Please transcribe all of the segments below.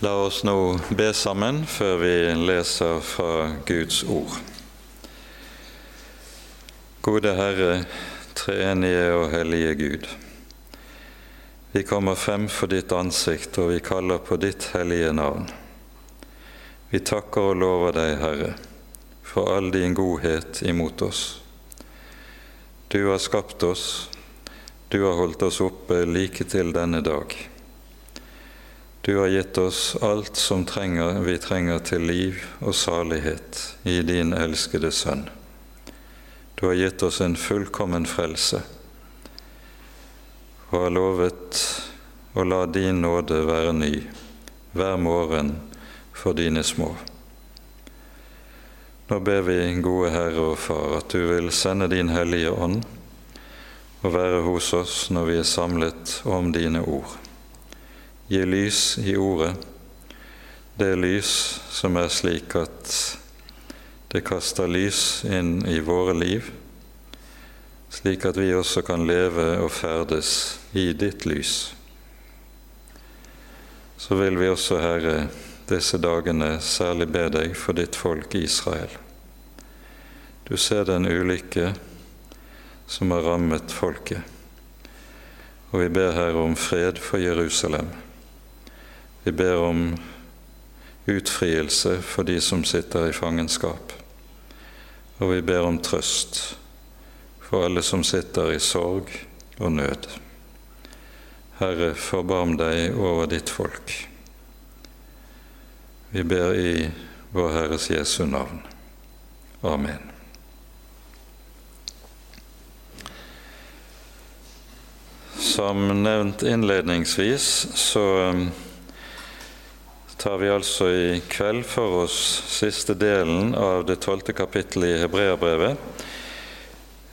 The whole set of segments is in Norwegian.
La oss nå be sammen før vi leser fra Guds ord. Gode Herre, treenige og hellige Gud. Vi kommer frem for ditt ansikt, og vi kaller på ditt hellige navn. Vi takker og lover deg, Herre, for all din godhet imot oss. Du har skapt oss, du har holdt oss oppe like til denne dag. Du har gitt oss alt som trenger, vi trenger til liv og salighet i din elskede Sønn. Du har gitt oss en fullkommen frelse og har lovet å la din nåde være ny hver morgen for dine små. Nå ber vi, gode Herre og Far, at du vil sende din Hellige Ånd og være hos oss når vi er samlet om dine ord. Gi lys i ordet, det lys som er slik at det kaster lys inn i våre liv, slik at vi også kan leve og ferdes i ditt lys. Så vil vi også, Herre, disse dagene særlig be deg for ditt folk Israel. Du ser den ulykke som har rammet folket, og vi ber Herre om fred for Jerusalem. Vi ber om utfrielse for de som sitter i fangenskap, og vi ber om trøst for alle som sitter i sorg og nød. Herre, forbarm deg over ditt folk. Vi ber i vår Herres Jesu navn. Amen. Som nevnt innledningsvis så um, tar vi altså i kveld for oss siste delen av det tolvte kapittelet i Hebreabrevet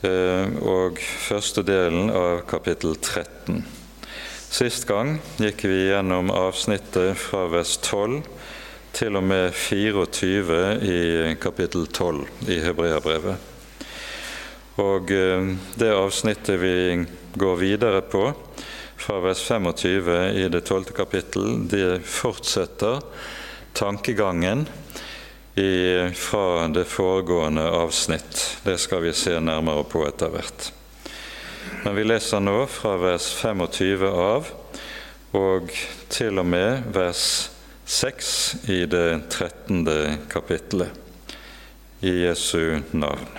eh, og første delen av kapittel 13. Sist gang gikk vi gjennom avsnittet fra vers 12 til og med 24 i kapittel 12 i Hebreabrevet. Og eh, det avsnittet vi går videre på, fra vers 25 i det tolvte kapittel, det fortsetter tankegangen i, fra det foregående avsnitt. Det skal vi se nærmere på etter hvert. Men vi leser nå fra vers 25 av og til og med vers 6 i det 13. kapittelet i Jesu navn.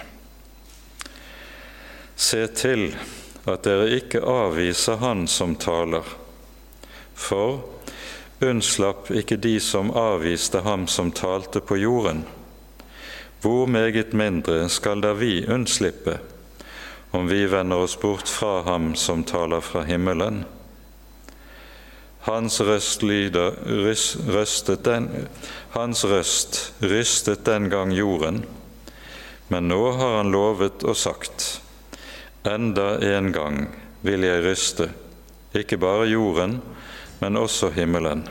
Se til at dere ikke avviser Han som taler, for unnslapp ikke de som avviste ham som talte på jorden. Hvor meget mindre skal da vi unnslippe, om vi vender oss bort fra ham som taler fra himmelen? Hans røst, lyder, røstet den, hans røst rystet den gang jorden, men nå har han lovet og sagt:" Enda en gang vil jeg ryste, ikke bare jorden, men også himmelen.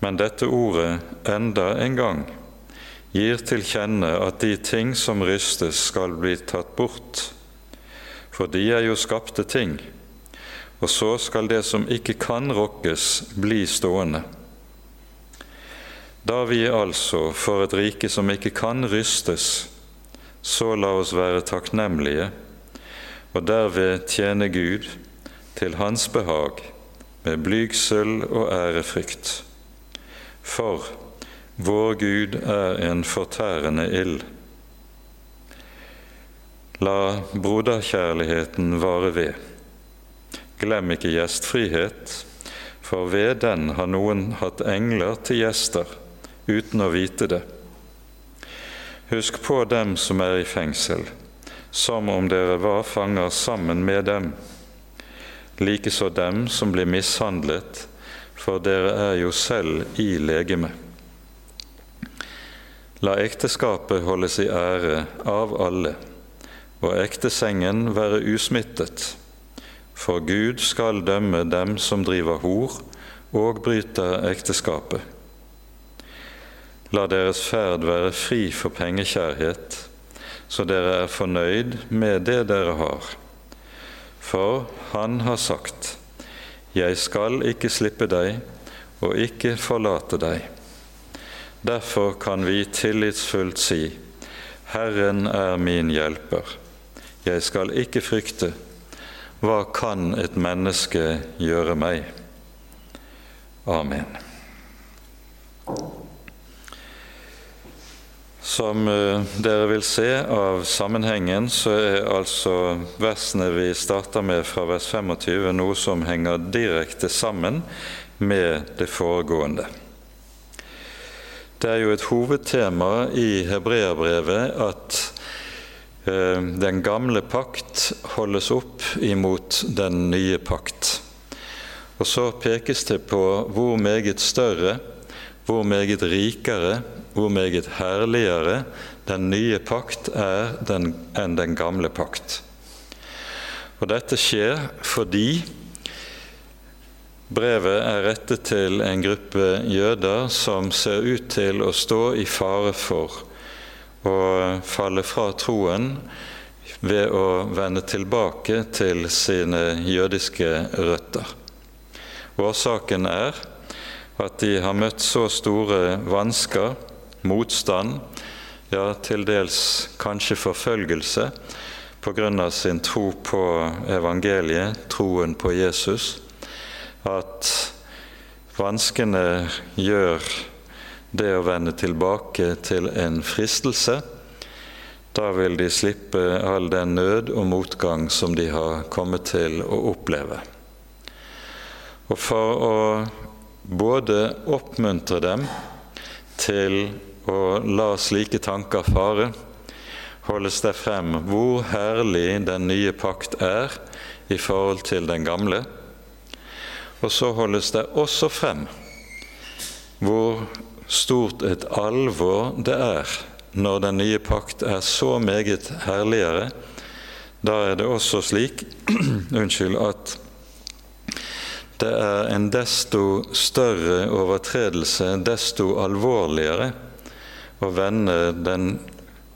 Men dette ordet 'enda en gang' gir til kjenne at de ting som rystes, skal bli tatt bort. For de er jo skapte ting, og så skal det som ikke kan rokkes, bli stående. Da vi altså for et rike som ikke kan rystes, så la oss være takknemlige og derved tjene Gud til Hans behag med blygsel og ærefrykt. For vår Gud er en fortærende ild. La broderkjærligheten vare ved. Glem ikke gjestfrihet, for ved den har noen hatt engler til gjester uten å vite det. Husk på dem som er i fengsel, som om dere var fanger sammen med dem. Likeså dem som blir mishandlet, for dere er jo selv i legeme. La ekteskapet holdes i ære av alle, og ektesengen være usmittet. For Gud skal dømme dem som driver hor og bryter ekteskapet. La deres ferd være fri for pengekjærhet, så dere er fornøyd med det dere har. For Han har sagt, Jeg skal ikke slippe deg, og ikke forlate deg. Derfor kan vi tillitsfullt si, Herren er min hjelper. Jeg skal ikke frykte. Hva kan et menneske gjøre meg? Amen. Som eh, dere vil se av sammenhengen, så er altså versene vi starter med fra vers 25, noe som henger direkte sammen med det foregående. Det er jo et hovedtema i hebreerbrevet at eh, den gamle pakt holdes opp imot den nye pakt. Og så pekes det på hvor meget større, hvor meget rikere hvor meget herligere den nye pakt er den, enn den gamle pakt. Og Dette skjer fordi brevet er rettet til en gruppe jøder som ser ut til å stå i fare for å falle fra troen ved å vende tilbake til sine jødiske røtter. Årsaken er at de har møtt så store vansker motstand, ja, til dels kanskje forfølgelse av sin tro på evangeliet, troen på Jesus, at vanskene gjør det å vende tilbake til en fristelse. Da vil de slippe all den nød og motgang som de har kommet til å oppleve. Og for å både oppmuntre dem til og la slike tanker fare, holdes det frem hvor herlig den nye pakt er i forhold til den gamle. Og så holdes det også frem hvor stort et alvor det er når den nye pakt er så meget herligere. Da er det også slik unnskyld, at det er en desto større overtredelse, desto alvorligere å vende den,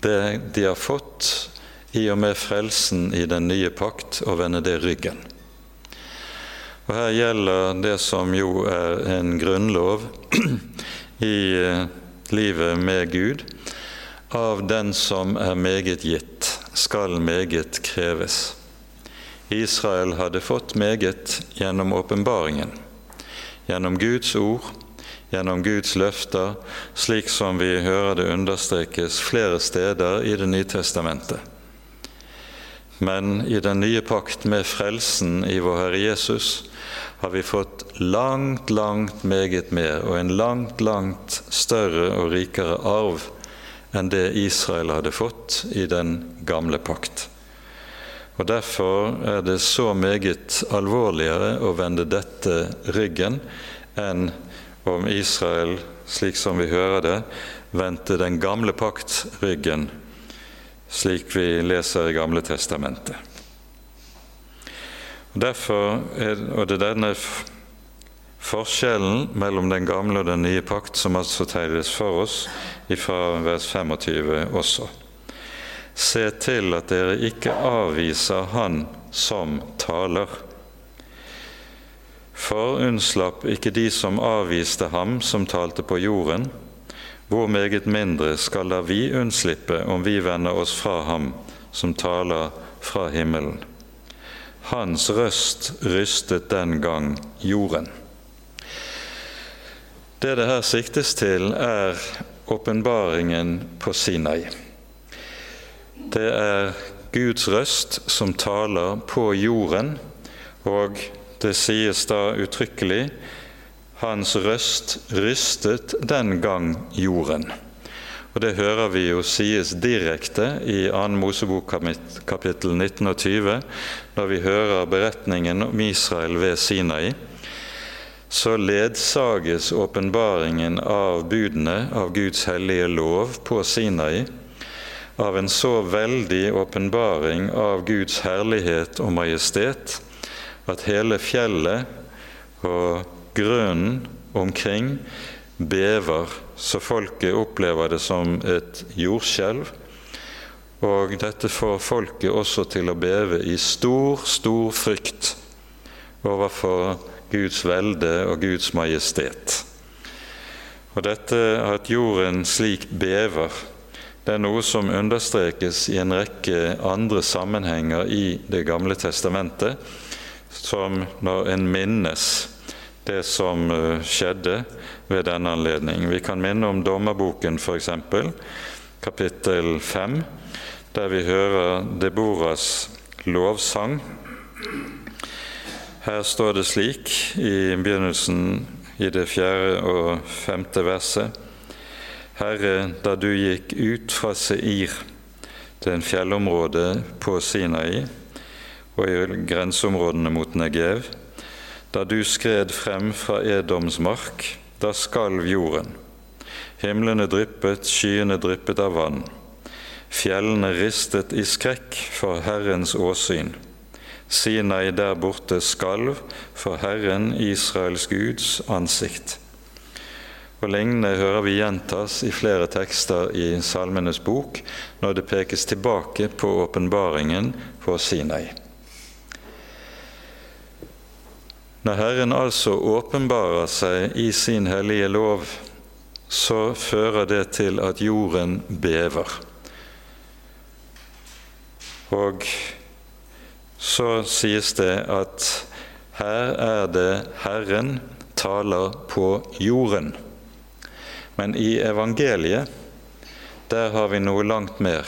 det de har fått i og med frelsen i den nye pakt, og vende det ryggen. Og Her gjelder det som jo er en grunnlov i eh, livet med Gud. Av den som er meget gitt, skal meget kreves. Israel hadde fått meget gjennom åpenbaringen, gjennom Guds ord gjennom Guds løfter, slik som vi hører det understrekes flere steder i Det nye testamentet. Men i den nye pakt med frelsen i vår Herre Jesus har vi fått langt, langt meget mer og en langt, langt større og rikere arv enn det Israel hadde fått i den gamle pakt. Og Derfor er det så meget alvorligere å vende dette ryggen enn om Israel, slik som vi hører det, vendte den gamle pakt ryggen, slik vi leser i Gamle testamentet. Derfor er, og det er denne forskjellen mellom den gamle og den nye pakt som altså tegnes for oss fra vers 25 også. Se til at dere ikke avviser Han som taler for unnslapp ikke de som avviste ham som talte på jorden, hvor meget mindre skal da vi unnslippe om vi vender oss fra ham som taler fra himmelen. Hans røst rystet den gang jorden. Det det her siktes til, er åpenbaringen på Sinai. Det er Guds røst som taler på jorden, og det sies da uttrykkelig hans røst rystet den gang jorden. Og Det hører vi jo sies direkte i 2. Mosebok kapittel 19 og 20, når vi hører beretningen om Israel ved Sinai. Så ledsages åpenbaringen av budene av Guds hellige lov på Sinai av en så veldig åpenbaring av Guds herlighet og majestet at hele fjellet og grunnen omkring bever, så folket opplever det som et jordskjelv. Og dette får folket også til å beve i stor, stor frykt overfor Guds velde og Guds majestet. Og dette at jorden slik bever, det er noe som understrekes i en rekke andre sammenhenger i Det gamle testamentet, som når en minnes det som eh, skjedde ved denne anledning. Vi kan minne om Dommerboken, f.eks., kapittel 5, der vi hører Deboras lovsang. Her står det slik i begynnelsen i det fjerde og femte verset. Herre, da du gikk ut fra Seir, er en fjellområde på Sinai, og i grenseområdene mot Negev, da du skred frem fra Edoms mark, da skalv jorden. Himlene dryppet, skyene dryppet av vann. Fjellene ristet i skrekk for Herrens åsyn. Sinai der borte skalv for Herren Israels Guds ansikt. Og Lignende hører vi gjentas i flere tekster i Salmenes bok når det pekes tilbake på åpenbaringen på Sinai. Når Herren altså åpenbarer seg i sin hellige lov, så fører det til at jorden bever. Og så sies det at her er det Herren taler på jorden. Men i evangeliet, der har vi noe langt mer.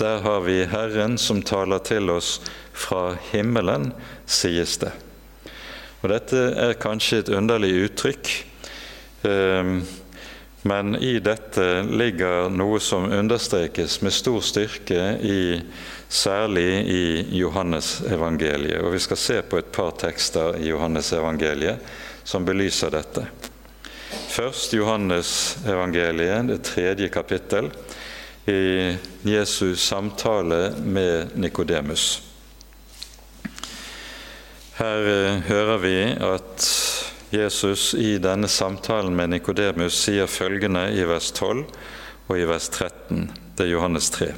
Der har vi Herren som taler til oss fra himmelen, sies det. Og Dette er kanskje et underlig uttrykk, ehm, men i dette ligger noe som understrekes med stor styrke, i, særlig i Johannesevangeliet. Og vi skal se på et par tekster i Johannesevangeliet som belyser dette. Først Johannesevangeliet, det tredje kapittel, i Jesus samtale med Nikodemus. Her eh, hører vi at Jesus i denne samtalen med Nikodemus sier følgende i vers 12 og i vers 13. Det er Johannes 3.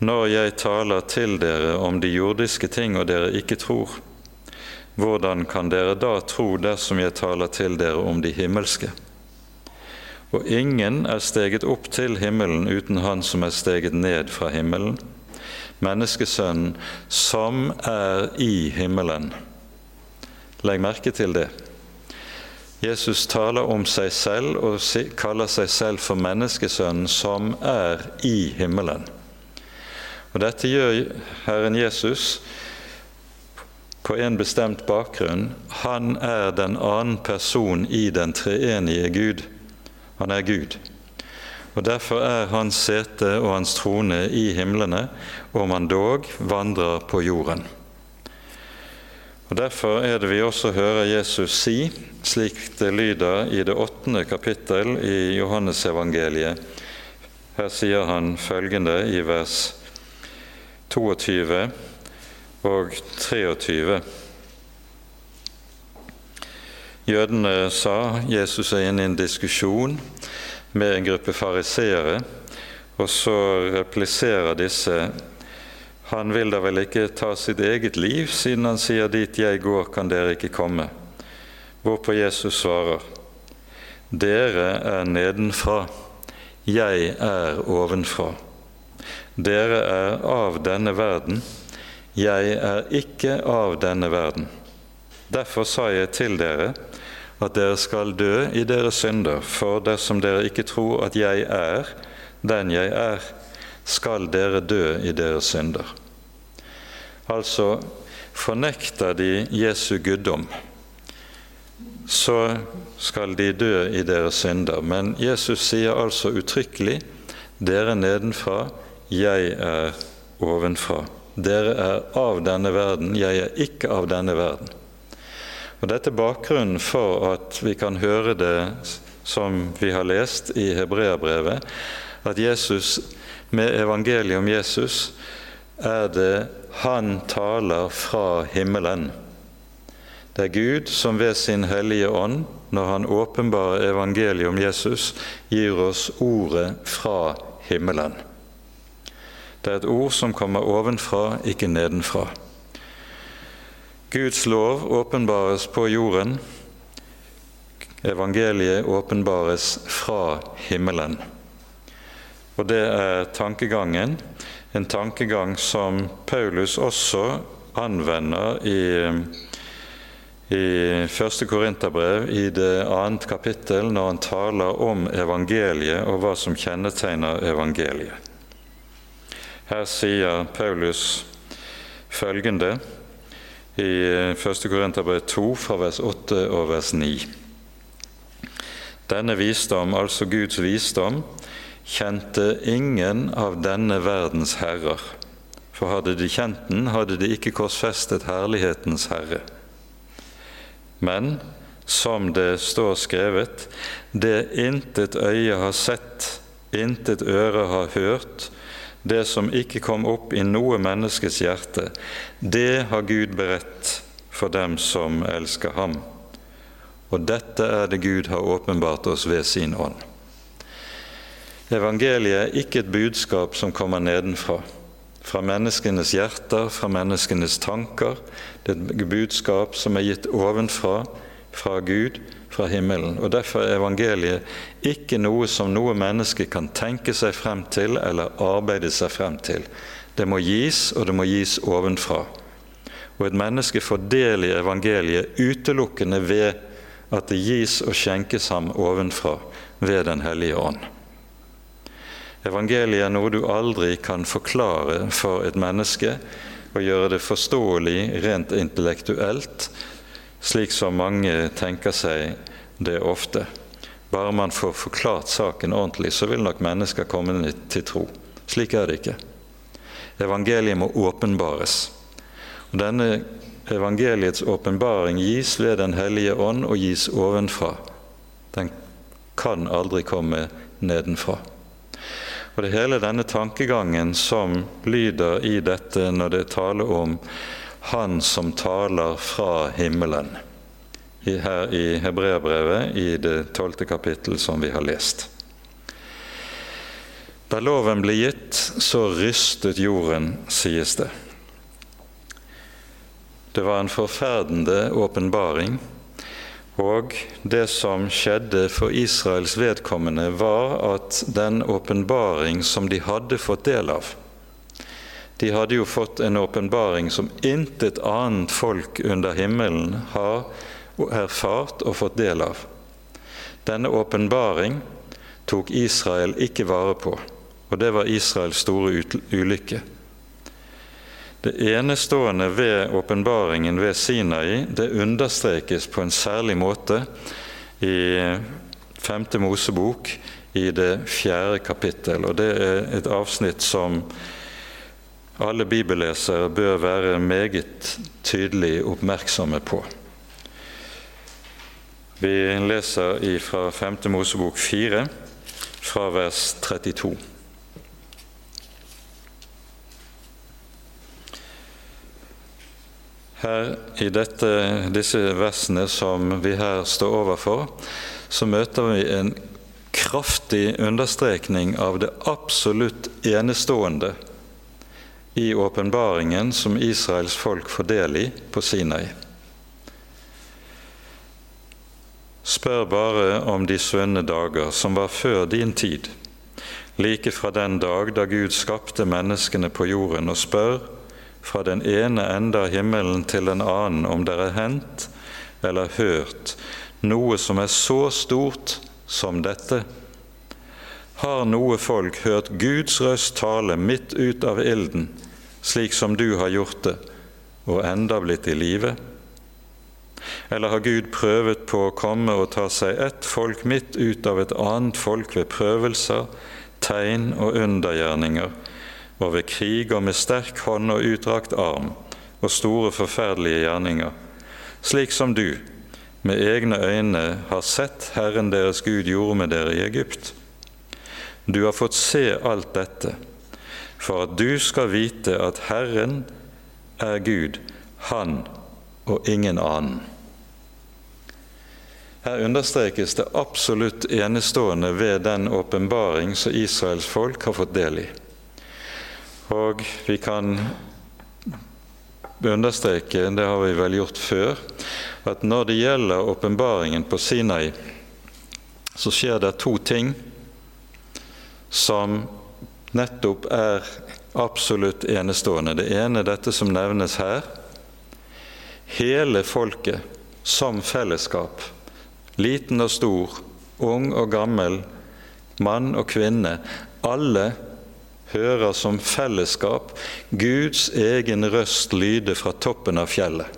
Når jeg taler til dere om de jordiske ting og dere ikke tror, hvordan kan dere da tro dersom jeg taler til dere om de himmelske? Og ingen er steget opp til himmelen uten Han som er steget ned fra himmelen, menneskesønnen som er i himmelen. Legg merke til det. Jesus taler om seg selv og kaller seg selv for menneskesønnen som er i himmelen. Og Dette gjør Herren Jesus på en bestemt bakgrunn. Han er den annen person i den treenige Gud. Han er Gud. Og Derfor er hans sete og hans trone i himlene, om han dog vandrer på jorden. Og Derfor er det vi også hører Jesus si, slik det lyder i det åttende kapittel i Johannesevangeliet. Her sier han følgende i vers 22 og 23. Jødene sa Jesus er inne i en diskusjon med en gruppe fariseere, og så repliserer disse han vil da vel ikke ta sitt eget liv, siden han sier 'dit jeg går, kan dere ikke komme'. Hvorpå Jesus svarer, 'Dere er nedenfra, jeg er ovenfra'. Dere er av denne verden, jeg er ikke av denne verden. Derfor sa jeg til dere at dere skal dø i deres synder, for dersom dere ikke tror at jeg er den jeg er, skal dere dø i deres synder. Altså fornekter de Jesu guddom, så skal de dø i deres synder. Men Jesus sier altså uttrykkelig dere nedenfra, jeg er ovenfra. Dere er av denne verden, jeg er ikke av denne verden. Og Dette er bakgrunnen for at vi kan høre det som vi har lest i Hebreabrevet, at Jesus, med evangeliet om Jesus er det Han taler fra himmelen. Det er Gud som ved sin hellige ånd, når Han åpenbarer evangeliet om Jesus, gir oss ordet fra himmelen. Det er et ord som kommer ovenfra, ikke nedenfra. Guds lov åpenbares på jorden. Evangeliet åpenbares fra himmelen. Og det er tankegangen, en tankegang som Paulus også anvender i, i første Korinterbrev, i det annet kapittel, når han taler om evangeliet og hva som kjennetegner evangeliet. Her sier Paulus følgende i 1. Korinterbrev 2, fra vers 8 og vers 9. Denne visdom, altså Guds visdom, kjente ingen av denne verdens herrer. For hadde de kjent den, hadde de ikke korsfestet herlighetens herre. Men som det står skrevet, det intet øye har sett, intet øre har hørt, det som ikke kom opp i noe menneskes hjerte, det har Gud beredt for dem som elsker ham. Og dette er det Gud har åpenbart oss ved sin ånd. Evangeliet er ikke et budskap som kommer nedenfra, fra menneskenes hjerter, fra menneskenes tanker. Det er et budskap som er gitt ovenfra, fra Gud, fra himmelen. Og Derfor er evangeliet ikke noe som noe menneske kan tenke seg frem til eller arbeide seg frem til. Det må gis, og det må gis ovenfra. Og et menneske får del i evangeliet utelukkende ved at det gis og skjenkes ham ovenfra ved Den hellige ånd. Evangeliet er noe du aldri kan forklare for et menneske og gjøre det forståelig rent intellektuelt slik som mange tenker seg det ofte. Bare man får forklart saken ordentlig, så vil nok mennesker komme til tro. Slik er det ikke. Evangeliet må åpenbares. Og Denne evangeliets åpenbaring gis ved Den hellige ånd og gis ovenfra. Den kan aldri komme nedenfra. Og Det er hele denne tankegangen som lyder i dette når det taler om han som taler fra himmelen. Her i Hebreabrevet, i det tolvte kapittel som vi har lest. Da loven ble gitt, så rystet jorden, sies det. Det var en forferdende åpenbaring, og det som skjedde for Israels vedkommende, var at den åpenbaring som de hadde fått del av, de hadde jo fått en åpenbaring som intet annet folk under himmelen har erfart og fått del av. Denne åpenbaring tok Israel ikke vare på, og det var Israels store ulykke. Det enestående ved åpenbaringen ved Sinai det understrekes på en særlig måte i 5. Mosebok i det fjerde kapittel. og Det er et avsnitt som alle bibellesere bør være meget tydelig oppmerksomme på. Vi leser fra 5. Mosebok 4, fra vers 32. Her I dette, disse versene som vi her står overfor, så møter vi en kraftig understrekning av det absolutt enestående i åpenbaringen som Israels folk får del i på Sinai. Spør bare om de svunne dager som var før din tid, like fra den dag da Gud skapte menneskene på jorden, og spør fra den ene ende av himmelen til den annen om det er hendt eller hørt noe som er så stort som dette. Har noe folk hørt Guds røst tale midt ut av ilden, slik som du har gjort det, og enda blitt i live? Eller har Gud prøvet på å komme og ta seg ett folk midt ut av et annet folk ved prøvelser, tegn og undergjerninger, og ved krig og med sterk hånd og utdrakt arm og store, forferdelige gjerninger, slik som du med egne øyne har sett Herren deres Gud gjorde med dere i Egypt? Du har fått se alt dette for at du skal vite at Herren er Gud, Han og ingen annen. Her understrekes det absolutt enestående ved den åpenbaring som Israels folk har fått del i. Og vi kan understreke, det har vi vel gjort før, at når det gjelder åpenbaringen på Sinai, så skjer det to ting som nettopp er absolutt enestående. Det ene er dette som nevnes her. Hele folket som fellesskap, liten og stor, ung og gammel, mann og kvinne, alle hører som fellesskap Guds egen røst lyde fra toppen av fjellet.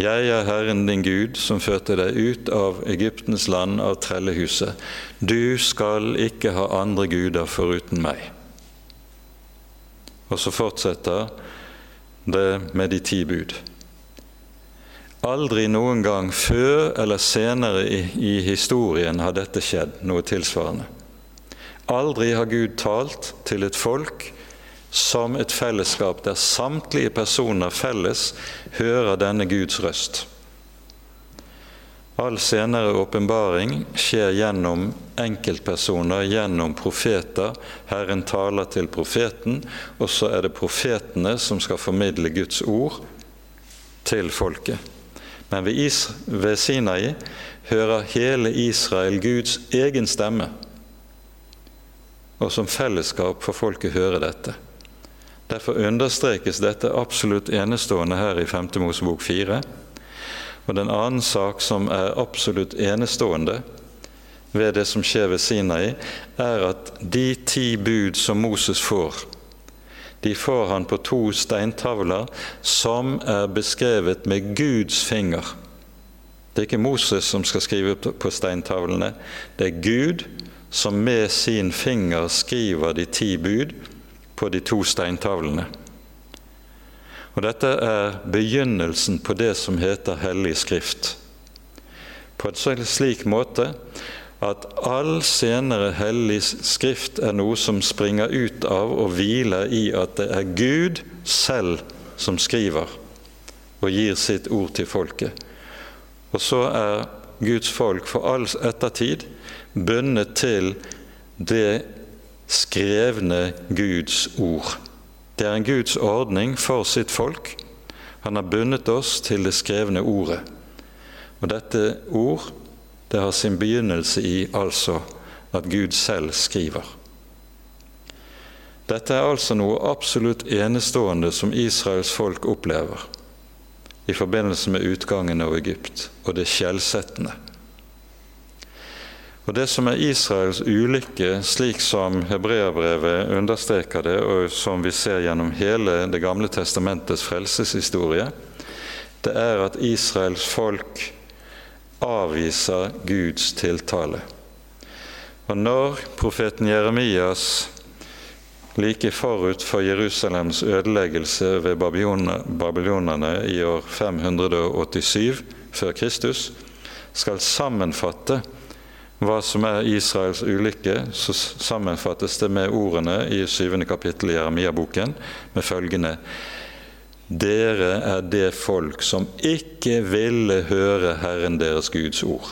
Jeg er Herren din Gud, som førte deg ut av Egyptens land, av trellehuset. Du skal ikke ha andre guder foruten meg. Og så fortsetter det med de ti bud. Aldri noen gang før eller senere i, i historien har dette skjedd, noe tilsvarende. Aldri har Gud talt til et folk som et fellesskap der samtlige personer felles hører denne Guds røst. All senere åpenbaring skjer gjennom enkeltpersoner, gjennom profeter. Herren taler til profeten, og så er det profetene som skal formidle Guds ord til folket. Men ved, Sinai hører hele Israel Guds egen stemme og som fellesskap får folket høre dette. Derfor understrekes dette absolutt enestående her i 5. Mosebok 4. Og den annen sak som er absolutt enestående ved det som skjer ved Sinai, er at de ti bud som Moses får, de får han på to steintavler som er beskrevet med Guds finger. Det er ikke Moses som skal skrive på steintavlene, det er Gud som med sin finger skriver de ti bud på de to steintavlene. Og Dette er begynnelsen på det som heter Hellig Skrift. På en slik måte at all senere hellig skrift er noe som springer ut av og hviler i at det er Gud selv som skriver og gir sitt ord til folket. Og så er Guds folk for all ettertid bundet til det skrevne Guds ord. Det er en Guds ordning for sitt folk. Han har bundet oss til det skrevne ordet. Og dette ord det har sin begynnelse i altså at Gud selv skriver. Dette er altså noe absolutt enestående som Israels folk opplever i forbindelse med utgangen av Egypt, og det skjellsettende. Og Det som er Israels ulykke, slik som hebreerbrevet understreker det, og som vi ser gjennom hele Det gamle testamentets frelseshistorie, det er at Israels folk avviser Guds tiltale. Og når profeten Jeremias like forut for Jerusalems ødeleggelse ved babylonerne i år 587 før Kristus, skal sammenfatte hva som er Israels ulykke, så sammenfattes det med ordene i syvende kapittel i Jeremia-boken med følgende Dere er det folk som ikke ville høre Herren deres Guds ord.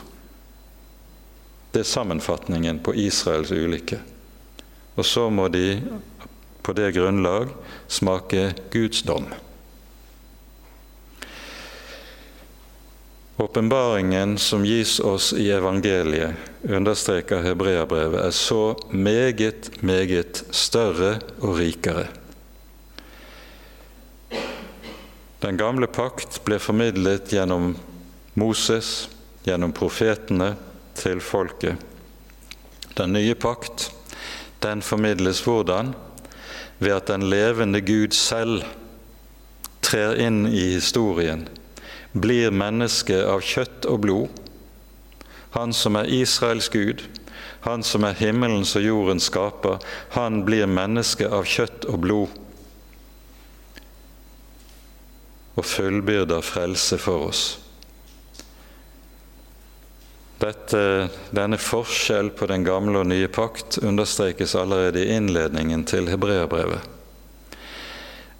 Det er sammenfatningen på Israels ulykke. Og så må de på det grunnlag smake Guds dom. Åpenbaringen som gis oss i evangeliet, understreker hebreabrevet, er så meget, meget større og rikere. Den gamle pakt ble formidlet gjennom Moses, gjennom profetene, til folket. Den nye pakt, den formidles hvordan? Ved at den levende Gud selv trer inn i historien blir menneske av kjøtt og blod, han som er Israels Gud, han som er himmelens og jordens skaper, han blir menneske av kjøtt og blod og fullbyrder frelse for oss. Dette, denne forskjell på den gamle og nye pakt understrekes allerede i innledningen til hebreerbrevet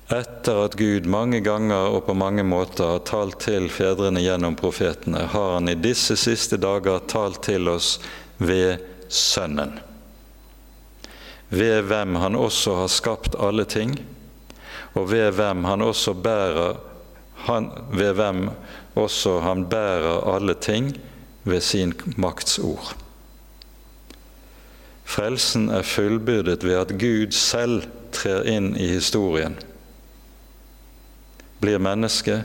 etter at Gud mange ganger og på mange måter har talt til fedrene gjennom profetene, har han i disse siste dager talt til oss ved Sønnen, ved hvem han også har skapt alle ting, og ved hvem han også bærer han, ved hvem også han bærer alle ting ved sin makts ord. Frelsen er fullbyrdet ved at Gud selv trer inn i historien. Blir menneske,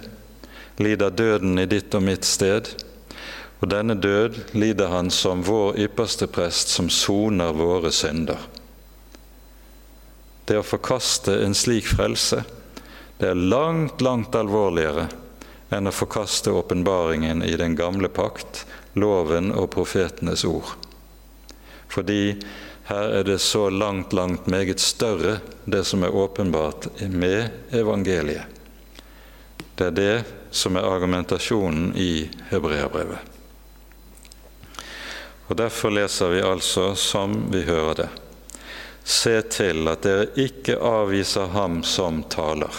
lider døden i ditt og mitt sted, og denne død lider han som vår ypperste prest som soner våre synder. Det å forkaste en slik frelse, det er langt, langt alvorligere enn å forkaste åpenbaringen i den gamle pakt, loven og profetenes ord. Fordi her er det så langt, langt meget større, det som er åpenbart med evangeliet. Det er det som er argumentasjonen i hebreabrevet. Og Derfor leser vi altså som vi hører det. Se til at dere ikke avviser ham som taler.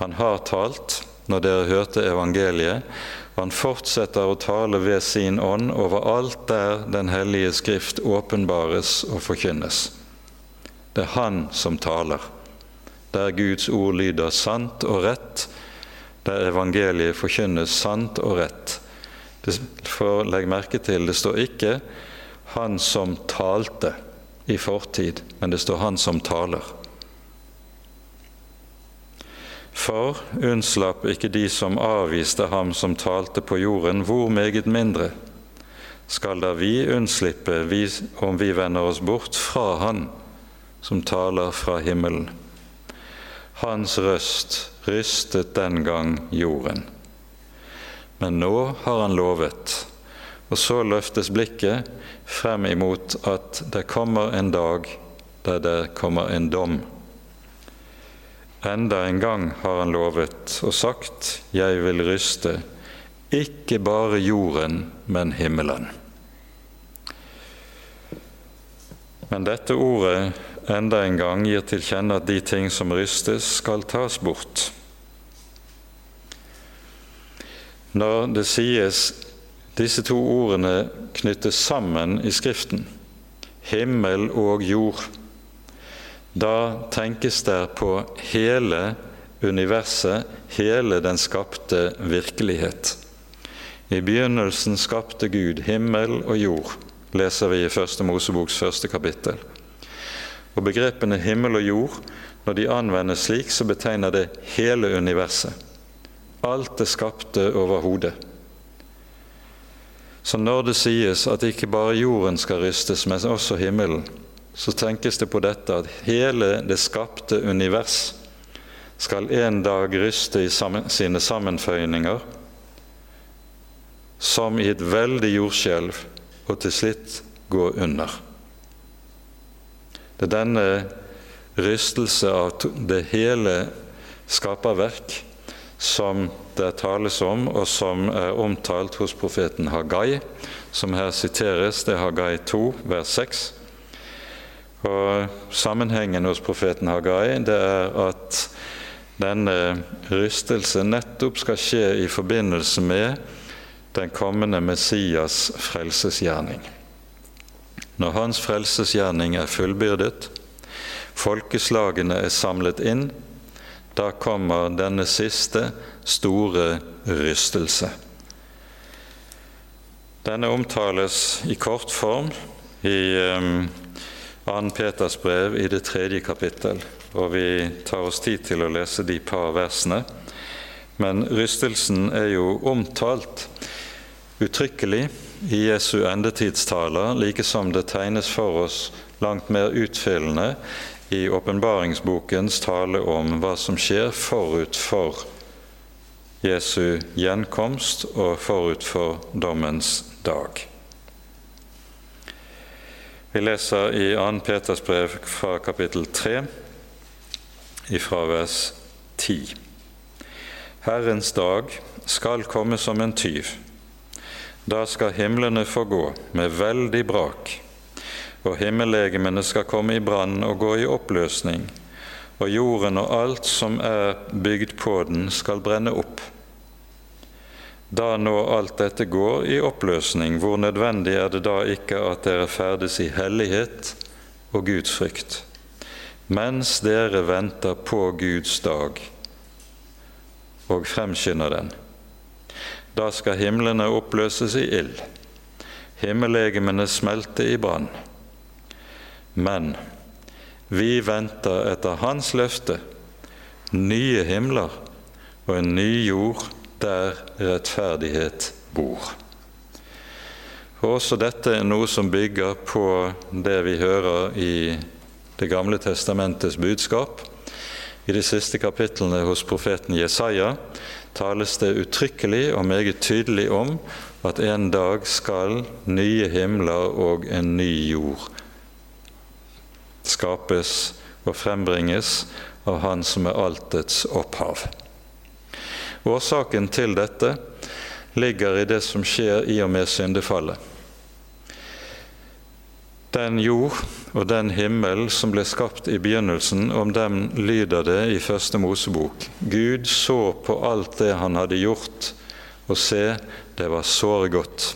Han har talt når dere hørte evangeliet, og han fortsetter å tale ved sin ånd overalt der Den hellige skrift åpenbares og forkynnes. Det er han som taler, der Guds ord lyder sant og rett, der evangeliet forkynnes sant og rett. For legg merke til, det står ikke 'han som talte' i fortid, men det står 'han som taler'. For unnslapp ikke de som avviste ham som talte på jorden, hvor meget mindre skal da vi unnslippe om vi vender oss bort fra Han som taler fra himmelen. Hans røst rystet den gang jorden. Men nå har han lovet, og så løftes blikket frem imot at det kommer en dag der det kommer en dom. Enda en gang har han lovet og sagt, jeg vil ryste ikke bare jorden, men himmelen. Men dette ordet enda en gang gir til kjenne at de ting som rystes, skal tas bort. Når det sies disse to ordene knyttes sammen i Skriften, himmel og jord, da tenkes der på hele universet, hele den skapte virkelighet. I begynnelsen skapte Gud himmel og jord, leser vi i Første Moseboks første kapittel. Og Begrepene himmel og jord, når de anvendes slik, så betegner det hele universet. Alt det skapte overhodet. Så når det sies at ikke bare jorden skal rystes, men også himmelen, så tenkes det på dette at hele det skapte univers skal en dag ryste i sine sammenføyninger, som i et veldig jordskjelv, og til slutt gå under. Det er denne rystelse av det hele skaperverk som det tales om, og som er omtalt hos profeten Hagai, som her siteres. Det er Hagai 2, vers 6. Og Sammenhengen hos profeten Hagai det er at denne rystelse nettopp skal skje i forbindelse med den kommende Messias frelsesgjerning. Når hans frelsesgjerning er fullbyrdet, folkeslagene er samlet inn, da kommer denne siste store rystelse. Denne omtales i kort form i um, 2. Peters brev i det tredje kapittel, og vi tar oss tid til å lese de par versene. Men rystelsen er jo omtalt uttrykkelig i Jesu endetidstaler, like som det tegnes for oss langt mer utfyllende i åpenbaringsbokens tale om hva som skjer forut for Jesu gjenkomst og forut for dommens dag. Vi leser i 2. Peters brev fra kapittel 3, ifra vers 10. Herrens dag skal komme som en tyv. Da skal himlene forgå med veldig brak, og himmellegemene skal komme i brann og gå i oppløsning, og jorden og alt som er bygd på den, skal brenne opp. Da nå alt dette går i oppløsning, hvor nødvendig er det da ikke at dere ferdes i hellighet og Guds frykt? mens dere venter på Guds dag og fremskynder den. Da skal himlene oppløses i ild, himmellegemene smelte i brann. Men vi venter etter Hans løfte nye himler og en ny jord der rettferdighet bor. Og Også dette er noe som bygger på det vi hører i Det gamle testamentets budskap. I de siste kapitlene hos profeten Jesaja tales det uttrykkelig og meget tydelig om at en dag skal nye himler og en ny jord skapes og frembringes av Han som er altets opphav. Årsaken til dette ligger i det som skjer i og med syndefallet. Den jord og den himmel som ble skapt i begynnelsen, om dem lyder det i Første Mosebok. Gud så på alt det han hadde gjort, og se, det var såre godt.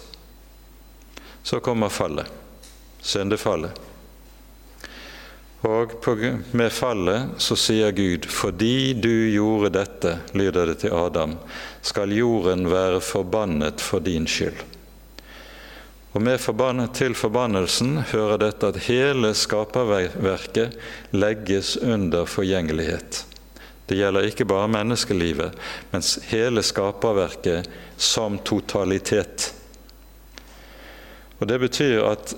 Så kommer fallet, syndefallet. Og med fallet så sier Gud, fordi du gjorde dette, lyder det til Adam, skal jorden være forbannet for din skyld. Og med forbannet til forbannelsen hører dette at hele skaperverket legges under forgjengelighet. Det gjelder ikke bare menneskelivet, men hele skaperverket som totalitet. Og Det betyr at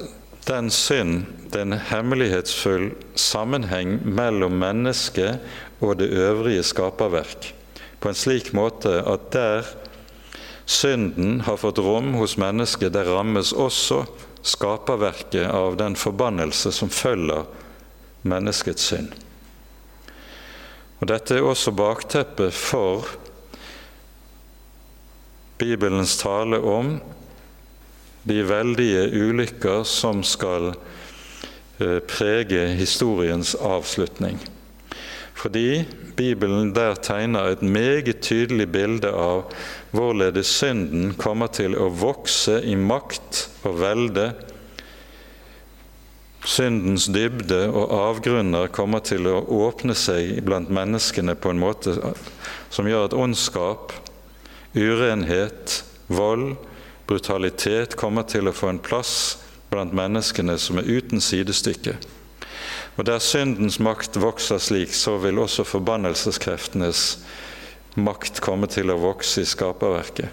den synd, den hemmelighetsfull sammenheng mellom mennesket og det øvrige skaperverk, på en slik måte at der synden har fått rom hos mennesket, det rammes også skaperverket av den forbannelse som følger menneskets synd. Og Dette er også bakteppet for Bibelens tale om de veldige ulykker som skal eh, prege historiens avslutning. Fordi Bibelen der tegner et meget tydelig bilde av hvorledes synden kommer til å vokse i makt og velde. Syndens dybde og avgrunner kommer til å åpne seg blant menneskene på en måte som gjør at ondskap, urenhet, vold, brutalitet kommer til å få en plass blant menneskene som er uten sidestykke. Og Der syndens makt vokser slik, så vil også forbannelseskreftenes makt komme til å vokse i skaperverket.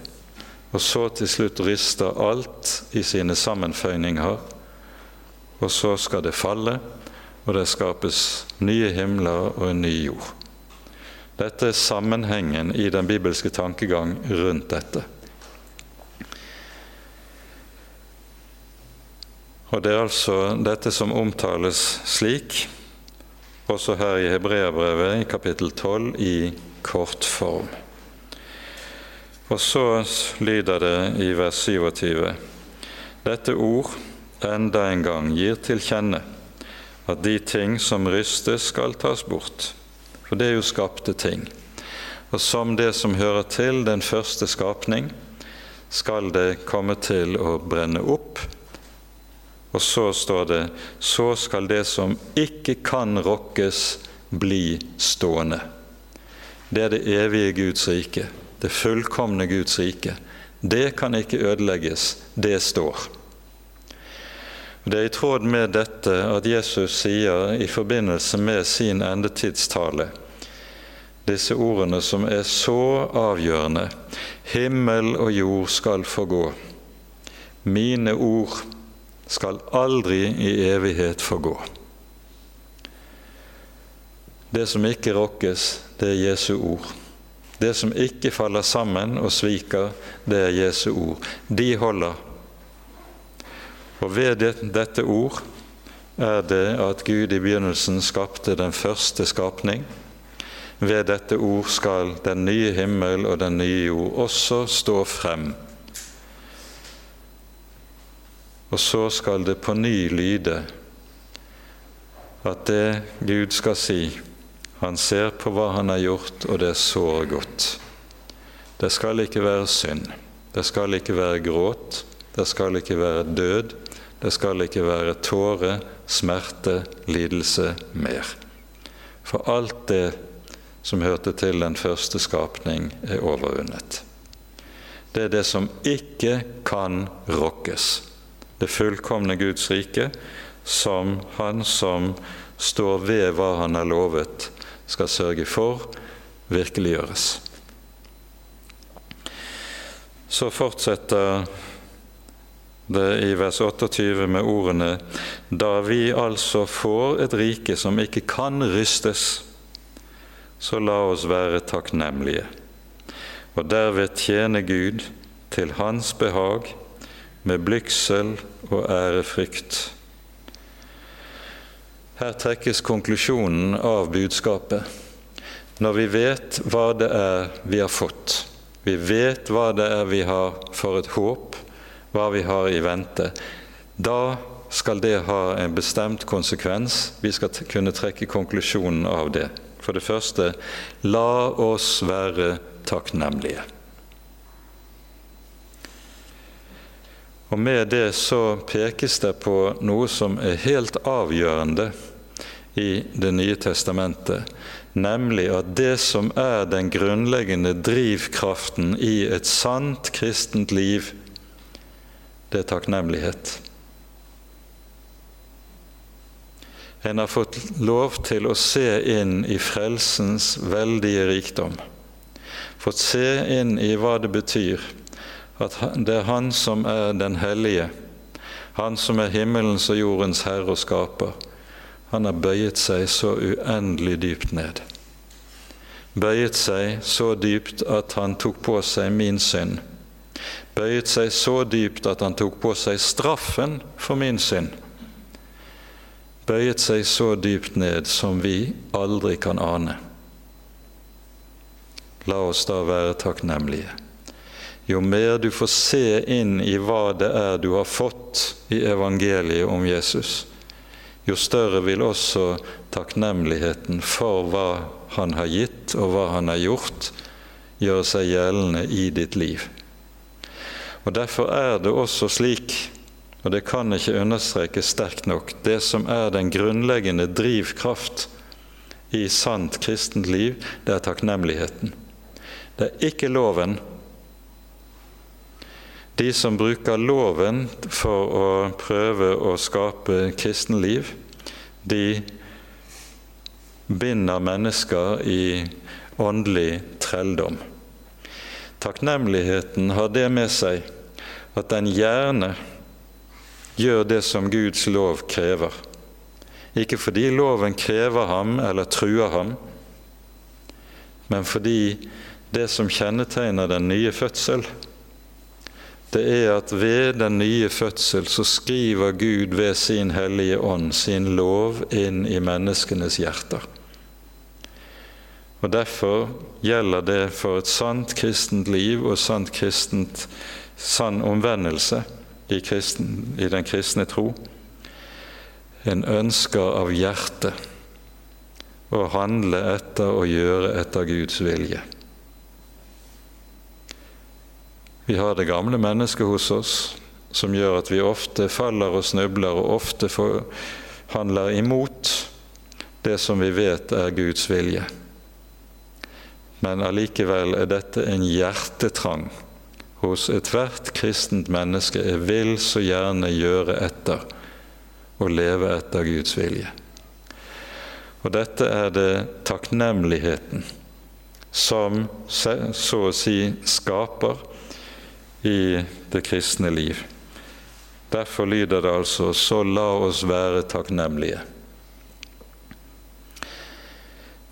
Og så til slutt rister alt i sine sammenføyninger, og så skal det falle, og det skapes nye himler og en ny jord. Dette er sammenhengen i den bibelske tankegang rundt dette. Og Det er altså dette som omtales slik, også her i Hebreabrevet i kapittel 12 i kort form. Og så lyder det i vers 27.: Dette ord enda en gang gir til kjenne at de ting som rystes, skal tas bort. For det er jo skapte ting. Og som det som hører til den første skapning, skal det komme til å brenne opp. Og så står det så skal det som ikke kan rokkes, bli stående. Det er det evige Guds rike, det fullkomne Guds rike. Det kan ikke ødelegges, det står. Det er i tråd med dette at Jesus sier i forbindelse med sin endetidstale disse ordene som er så avgjørende. Himmel og jord skal forgå. Mine ord skal aldri i evighet forgå. Det som ikke rokkes, det er Jesu ord. Det som ikke faller sammen og sviker, det er Jesu ord. De holder. Og ved dette ord er det at Gud i begynnelsen skapte den første skapning. Ved dette ord skal den nye himmel og den nye jord også stå frem. Og så skal det på ny lyde at det Gud skal si, han ser på hva han har gjort, og det er såre godt. Det skal ikke være synd. Det skal ikke være gråt. Det skal ikke være død. Det skal ikke være tåre, smerte, lidelse mer. For alt det som hørte til den første skapning, er overvunnet. Det er det som ikke kan rokkes. Det fullkomne Guds rike, som Han som står ved hva Han har lovet, skal sørge for virkeliggjøres. Så fortsetter det i vers 28 med ordene Da vi altså får et rike som ikke kan rystes, så la oss være takknemlige, og derved tjene Gud til Hans behag med blygsel og ærefrykt. Her trekkes konklusjonen av budskapet. Når vi vet hva det er vi har fått, vi vet hva det er vi har for et håp, hva vi har i vente, da skal det ha en bestemt konsekvens. Vi skal kunne trekke konklusjonen av det. For det første la oss være takknemlige. Og Med det så pekes det på noe som er helt avgjørende i Det nye testamentet, nemlig at det som er den grunnleggende drivkraften i et sant kristent liv, det er takknemlighet. En har fått lov til å se inn i frelsens veldige rikdom. Fått se inn i hva det betyr at det er Han som er den hellige, Han som er himmelens og jordens herre og skaper. Han har bøyet seg så uendelig dypt ned. Bøyet seg så dypt at han tok på seg min synd. Bøyet seg så dypt at han tok på seg straffen for min synd bøyet seg så dypt ned som vi aldri kan ane. La oss da være takknemlige. Jo mer du får se inn i hva det er du har fått i evangeliet om Jesus, jo større vil også takknemligheten for hva Han har gitt og hva Han har gjort, gjøre seg gjeldende i ditt liv. Og Derfor er det også slik og det kan ikke understrekes sterkt nok, det som er den grunnleggende drivkraft i sant kristent liv, det er takknemligheten. Det er ikke loven. De som bruker loven for å prøve å skape kristenliv, de binder mennesker i åndelig trelldom. Takknemligheten har det med seg at den gjerne gjør det som Guds lov krever. Ikke fordi loven krever ham eller truer ham, men fordi det som kjennetegner den nye fødsel, det er at ved den nye fødsel så skriver Gud ved sin hellige ånd sin lov inn i menneskenes hjerter. Og Derfor gjelder det for et sant kristent liv og sant kristent, sann omvendelse i, kristen, i den kristne tro. En ønsker av hjertet å handle etter og gjøre etter Guds vilje. Vi har det gamle mennesket hos oss som gjør at vi ofte faller og snubler og ofte handler imot det som vi vet er Guds vilje. Men allikevel er dette en hjertetrang hos ethvert kristent menneske Jeg vil så gjerne gjøre etter og leve etter Guds vilje. Og dette er det takknemligheten som så å si skaper i det kristne liv. Derfor lyder det altså 'så la oss være takknemlige'.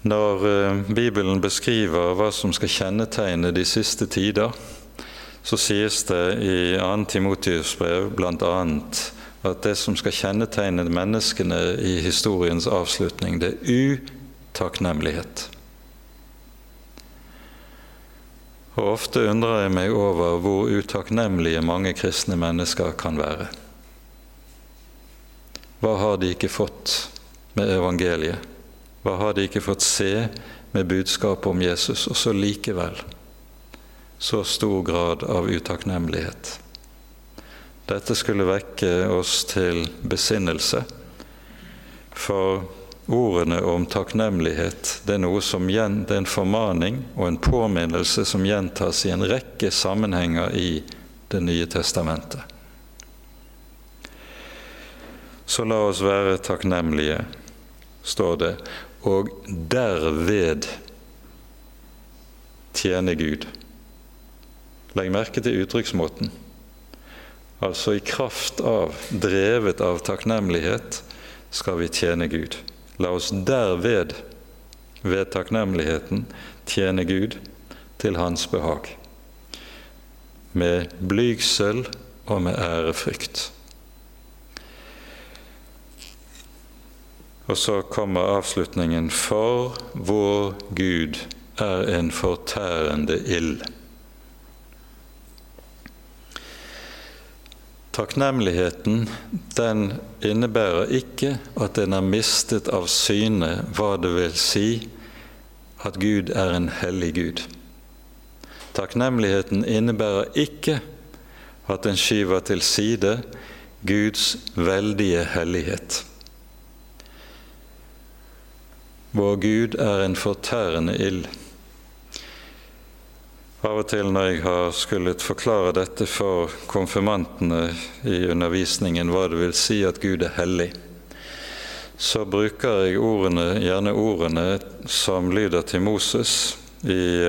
Når eh, Bibelen beskriver hva som skal kjennetegne de siste tider, så sies det i 2. Timotius brev bl.a. at det som skal kjennetegne menneskene i historiens avslutning, det er utakknemlighet. Og Ofte undrer jeg meg over hvor utakknemlige mange kristne mennesker kan være. Hva har de ikke fått med evangeliet? Hva har de ikke fått se med budskapet om Jesus? Og så likevel så stor grad av utakknemlighet. Dette skulle vekke oss til besinnelse, for ordene om takknemlighet det er noe som det er en formaning og en påminnelse som gjentas i en rekke sammenhenger i Det nye testamentet. Så la oss være takknemlige, står det, og derved tjene Gud. Legg merke til uttrykksmåten. Altså i kraft av, drevet av takknemlighet, skal vi tjene Gud. La oss derved, ved takknemligheten, tjene Gud til Hans behag. Med blygsel og med ærefrykt. Og så kommer avslutningen For vår Gud er en fortærende ild. Takknemligheten den innebærer ikke at en har mistet av syne hva det vil si at Gud er en hellig Gud. Takknemligheten innebærer ikke at en skyver til side Guds veldige hellighet. Vår Gud er en fortærende ild. Av og til når jeg har skullet forklare dette for konfirmantene i undervisningen, hva det vil si at Gud er hellig, så bruker jeg ordene, gjerne ordene som lyder til Moses i,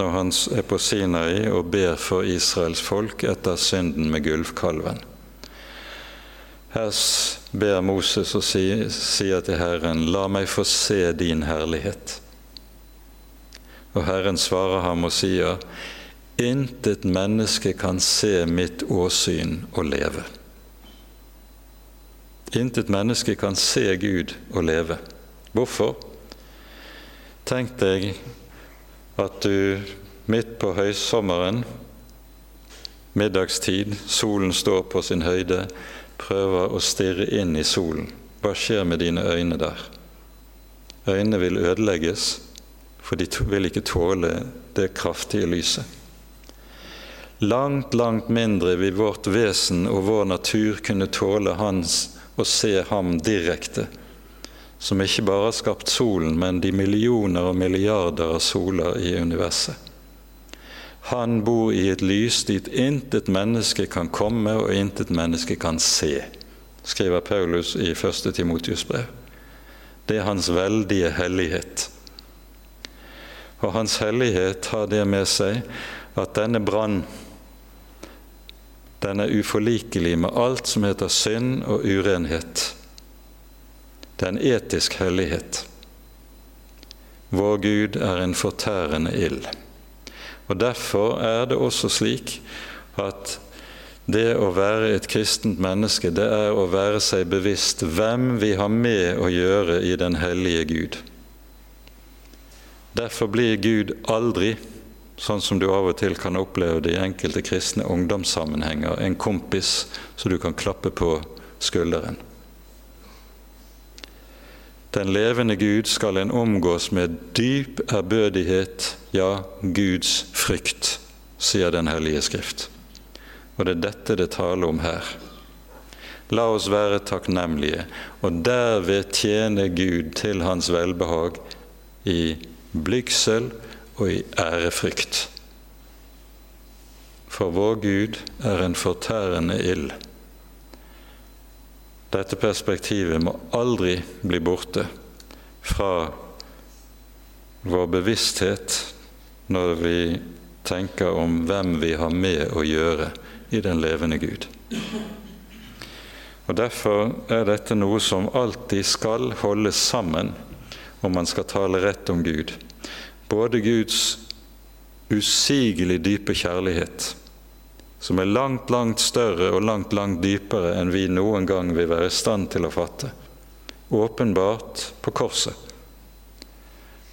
når han er på Sinai og ber for Israels folk etter synden med gulvkalven. Her ber Moses og sier til Herren, la meg få se din herlighet. Og Herren svarer ham og sier, Intet menneske kan se mitt åsyn og leve. Intet menneske kan se Gud og leve. Hvorfor? Tenk deg at du midt på høysommeren, middagstid, solen står på sin høyde, prøver å stirre inn i solen. Hva skjer med dine øyne der? Øynene vil ødelegges for de vil ikke tåle det kraftige lyset. Langt, langt mindre vil vårt vesen og vår natur kunne tåle hans å se ham direkte, som ikke bare har skapt solen, men de millioner og milliarder av soler i universet. Han bor i et lys dit intet menneske kan komme og intet menneske kan se, skriver Paulus i 1. Timotius brev. Det er hans veldige hellighet og Hans hellighet har det med seg at denne brann den er uforlikelig med alt som heter synd og urenhet. Det er en etisk hellighet. Vår Gud er en fortærende ild. Og Derfor er det også slik at det å være et kristent menneske, det er å være seg bevisst hvem vi har med å gjøre i den hellige Gud. Derfor blir Gud aldri, sånn som du av og til kan oppleve det i enkelte kristne ungdomssammenhenger, en kompis så du kan klappe på skulderen. Den levende Gud skal en omgås med dyp ærbødighet, ja, Guds frykt, sier Den hellige Skrift. Og det er dette det taler om her. La oss være takknemlige og derved tjene Gud til Hans velbehag i blygsel og i ærefrykt. For vår Gud er en fortærende ild. Dette perspektivet må aldri bli borte fra vår bevissthet når vi tenker om hvem vi har med å gjøre i den levende Gud. Og Derfor er dette noe som alltid skal holdes sammen om man skal tale rett om Gud. Både Guds usigelig dype kjærlighet, som er langt, langt større og langt, langt dypere enn vi noen gang vil være i stand til å fatte, åpenbart på korset,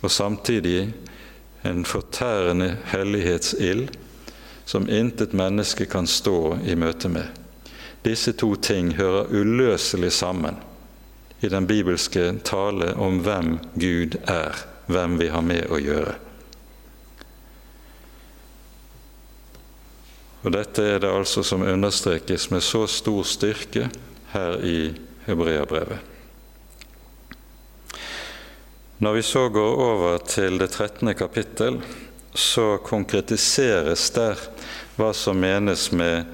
og samtidig en fortærende hellighetsild som intet menneske kan stå i møte med. Disse to ting hører uløselig sammen i den bibelske tale om hvem Gud er, hvem vi har med å gjøre. Og Dette er det altså som understrekes med så stor styrke her i Hebreabrevet. Når vi så går over til det 13. kapittel, så konkretiseres der hva som menes med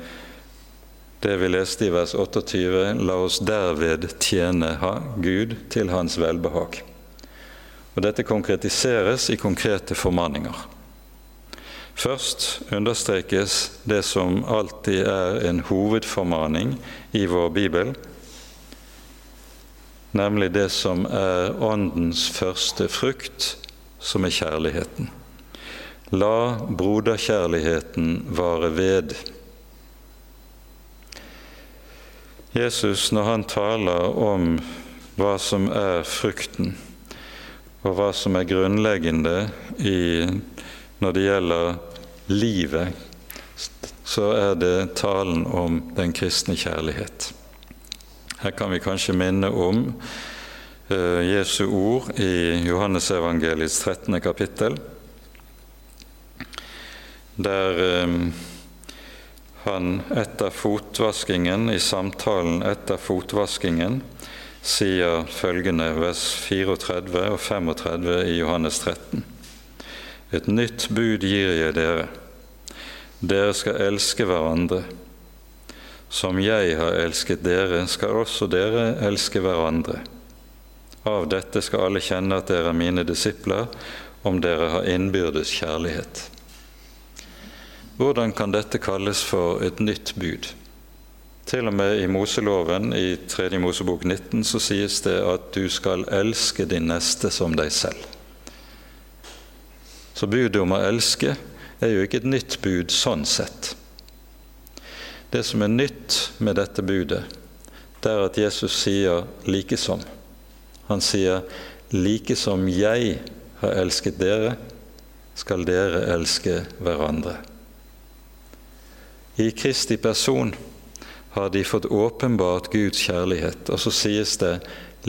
det vi leste i vers 28, la oss derved tjene Gud til hans velbehag. Og Dette konkretiseres i konkrete formaninger. Først understrekes det som alltid er en hovedformaning i vår bibel, nemlig det som er Åndens første frukt, som er kjærligheten. La broderkjærligheten vare ved. Jesus, når han taler om hva som er frukten, og hva som er grunnleggende i, når det gjelder livet, så er det talen om den kristne kjærlighet. Her kan vi kanskje minne om uh, Jesu ord i Johannesevangeliets 13. kapittel, der um, han etter fotvaskingen, i samtalen etter fotvaskingen, sier følgende vers 34 og 35 i Johannes 13. Et nytt bud gir jeg dere. Dere skal elske hverandre. Som jeg har elsket dere, skal også dere elske hverandre. Av dette skal alle kjenne at dere er mine disipler, om dere har innbyrdes kjærlighet. Hvordan kan dette kalles for et nytt bud? Til og med i Moseloven, i 3. Mosebok 19, så sies det at du skal elske din neste som deg selv. Så budet om å elske er jo ikke et nytt bud sånn sett. Det som er nytt med dette budet, det er at Jesus sier 'likesom'. Han sier 'like som jeg har elsket dere, skal dere elske hverandre'. I Kristi person har de fått åpenbart Guds kjærlighet, og så sies det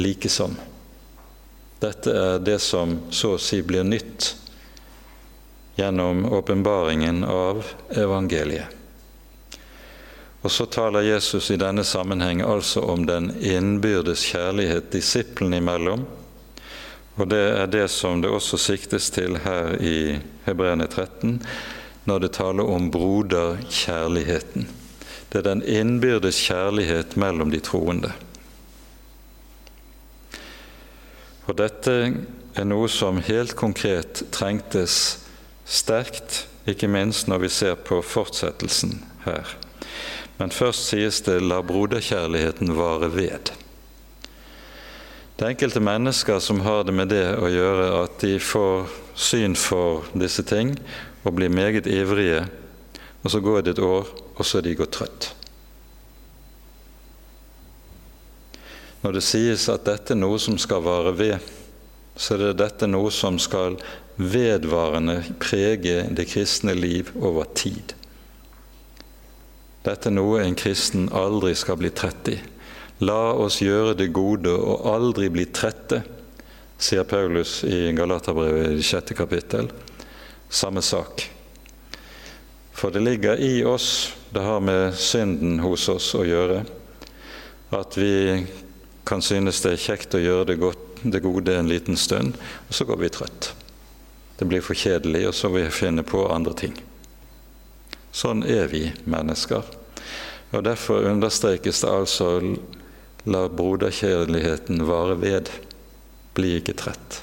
likesom. Dette er det som så å si blir nytt gjennom åpenbaringen av evangeliet. Og så taler Jesus i denne sammenheng altså om den innbyrdes kjærlighet disiplene imellom. Og det er det som det også siktes til her i Hebreerne 13, når det taler om broderkjærligheten. Det er den innbyrdes kjærlighet mellom de troende. Og dette er noe som helt konkret trengtes sterkt, ikke minst når vi ser på fortsettelsen her. Men først sies det 'la broderkjærligheten vare ved'. Det er enkelte mennesker som har det med det å gjøre at de får syn for disse ting og blir meget ivrige, og så går det et år, og så er de gått trøtt. Når det sies at dette er noe som skal vare ved, så er det dette noe som skal vedvarende prege det kristne liv over tid. Dette er noe en kristen aldri skal bli trett i. La oss gjøre det gode og aldri bli trette, sier Paulus i Galaterbrevet i sjette kapittel samme sak. For det ligger i oss, det har med synden hos oss å gjøre, at vi kan synes det er kjekt å gjøre det, godt, det gode en liten stund, og så går vi trøtt. Det blir for kjedelig, og så vil vi finne på andre ting. Sånn er vi mennesker. Og Derfor understrekes det altså la broderkjærligheten vare ved. Bli ikke trett.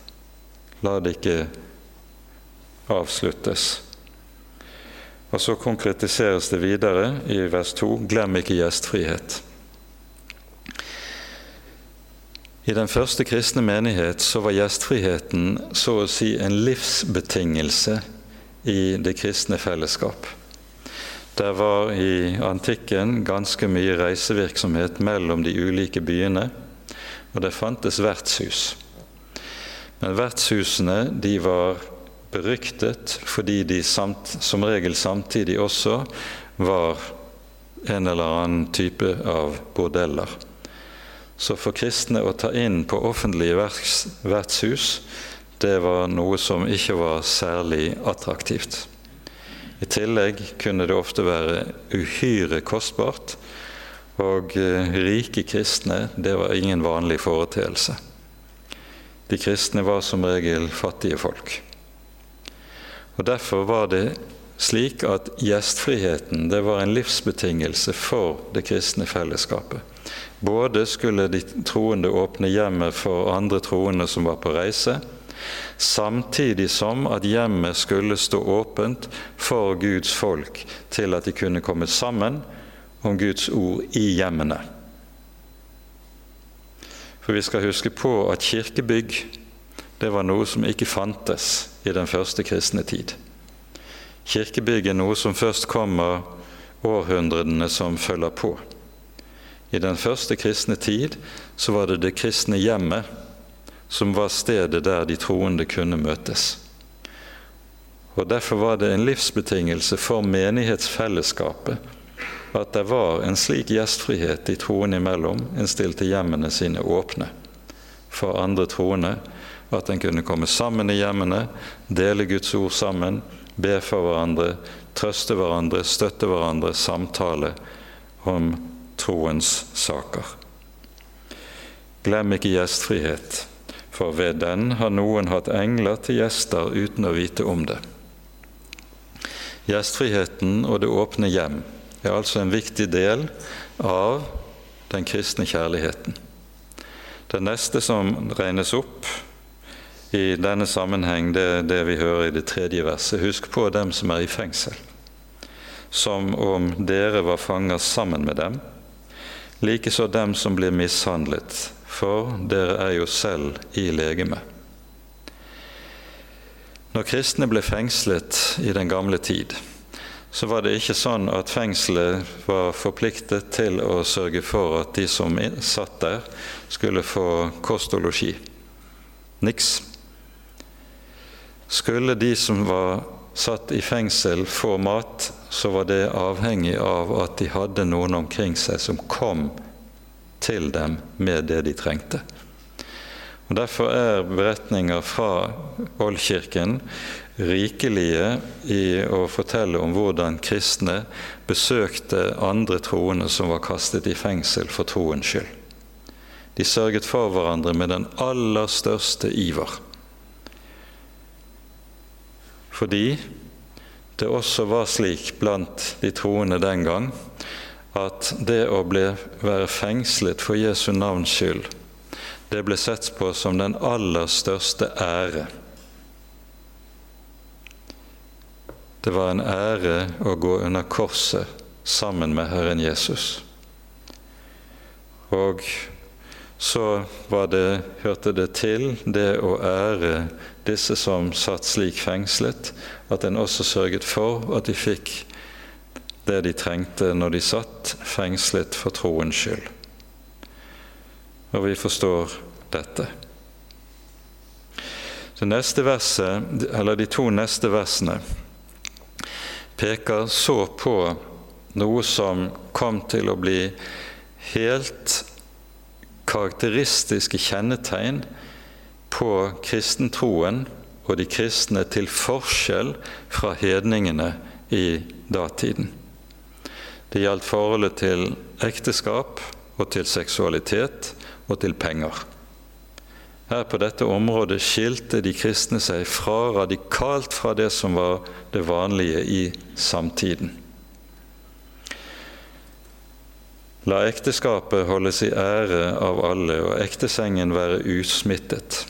La det ikke avsluttes. Og så konkretiseres det videre i vers 2.: Glem ikke gjestfrihet. I den første kristne menighet så var gjestfriheten så å si en livsbetingelse i det kristne fellesskap. Det var i antikken ganske mye reisevirksomhet mellom de ulike byene, og det fantes vertshus. Men vertshusene de var beryktet fordi de samt, som regel samtidig også var en eller annen type av bordeller. Så for kristne å ta inn på offentlige vertshus, det var noe som ikke var særlig attraktivt. I tillegg kunne det ofte være uhyre kostbart, og eh, rike kristne, det var ingen vanlig foreteelse. De kristne var som regel fattige folk. Og Derfor var det slik at gjestfriheten det var en livsbetingelse for det kristne fellesskapet. Både skulle de troende åpne hjemmet for andre troende som var på reise, samtidig som at hjemmet skulle stå åpent for Guds folk til at de kunne komme sammen om Guds ord i hjemmene. For vi skal huske på at kirkebygg det var noe som ikke fantes i den første kristne tid. Kirkebygg er noe som først kommer århundrene som følger på. I den første kristne tid så var det det kristne hjemmet som var stedet der de troende kunne møtes. Og Derfor var det en livsbetingelse for menighetsfellesskapet at det var en slik gjestfrihet de troende imellom en stilte hjemmene sine åpne for andre troende, at en kunne komme sammen i hjemmene, dele Guds ord sammen, be for hverandre, trøste hverandre, støtte hverandre, samtale om troens saker. Glem ikke gjestfrihet, for ved den har noen hatt engler til gjester uten å vite om det. Gjestfriheten og det åpne hjem er altså en viktig del av den kristne kjærligheten. Det neste som regnes opp i denne sammenheng, det det vi hører i det tredje verset. Husk på dem som er i fengsel, som om dere var fanger sammen med dem likeså dem som blir mishandlet, for dere er jo selv i legeme. Når kristne ble fengslet i den gamle tid, så var det ikke sånn at fengselet var forpliktet til å sørge for at de som satt der, skulle få kost og losji. Niks. Skulle de som var satt i fengsel, få mat, så var det avhengig av at de hadde noen omkring seg som kom til dem med det de trengte. Og Derfor er beretninger fra Oldkirken rikelige i å fortelle om hvordan kristne besøkte andre troende som var kastet i fengsel for troens skyld. De sørget for hverandre med den aller største iver. Fordi det også var slik blant de troende den gang at det å bli, være fengslet for Jesu navns skyld, det ble sett på som den aller største ære. Det var en ære å gå under korset sammen med Herren Jesus. Og så det, hørte det til det å ære disse som satt slik fengslet, at en også sørget for at de fikk det de trengte når de satt fengslet for troens skyld. Og vi forstår dette. Det verset, De to neste versene peker så på noe som kom til å bli helt karakteristiske kjennetegn på kristentroen og de kristne til forskjell fra hedningene i datiden. Det gjaldt forholdet til ekteskap og til seksualitet og til penger. Her på dette området skilte de kristne seg fra radikalt fra det som var det vanlige i samtiden. La ekteskapet holdes i ære av alle og ektesengen være usmittet.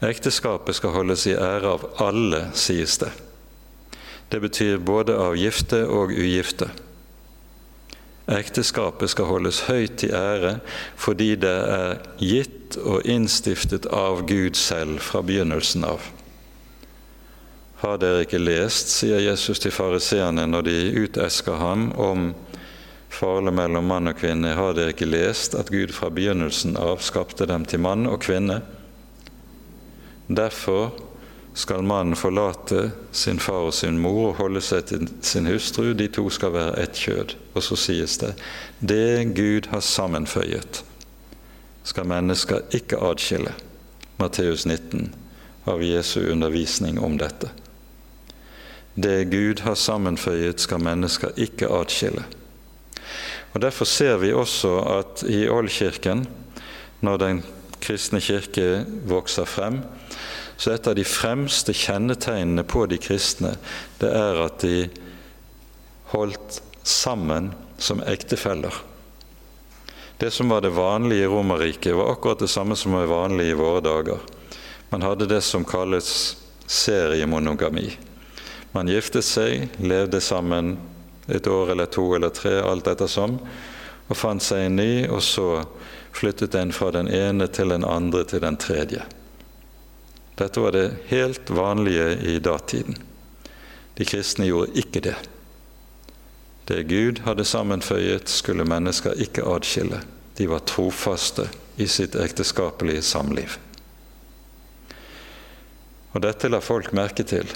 Ekteskapet skal holdes i ære av alle, sies det. Det betyr både av gifte og ugifte. Ekteskapet skal holdes høyt i ære fordi det er gitt og innstiftet av Gud selv fra begynnelsen av. Har dere ikke lest, sier Jesus til fariseerne når de utesker ham om forholdet mellom mann og kvinne, har dere ikke lest at Gud fra begynnelsen av skapte dem til mann og kvinne? Derfor skal mannen forlate sin far og sin mor og holde seg til sin hustru. De to skal være ett kjød. Og så sies det det Gud har sammenføyet, skal mennesker ikke adskille. Matteus 19 av Jesu undervisning om dette. Det Gud har sammenføyet, skal mennesker ikke adskille. Og Derfor ser vi også at i Oldkirken, når den kristne kirke vokser frem, så et av de fremste kjennetegnene på de kristne, det er at de holdt sammen som ektefeller. Det som var det vanlige i Romerriket, var akkurat det samme som var vanlig i våre dager. Man hadde det som kalles seriemonogami. Man giftet seg, levde sammen et år eller to eller tre, alt ettersom, og fant seg en ny, og så flyttet en fra den ene til den andre til den tredje. Dette var det helt vanlige i datiden. De kristne gjorde ikke det. Det Gud hadde sammenføyet, skulle mennesker ikke adskille. De var trofaste i sitt ekteskapelige samliv. Og dette la folk merke til.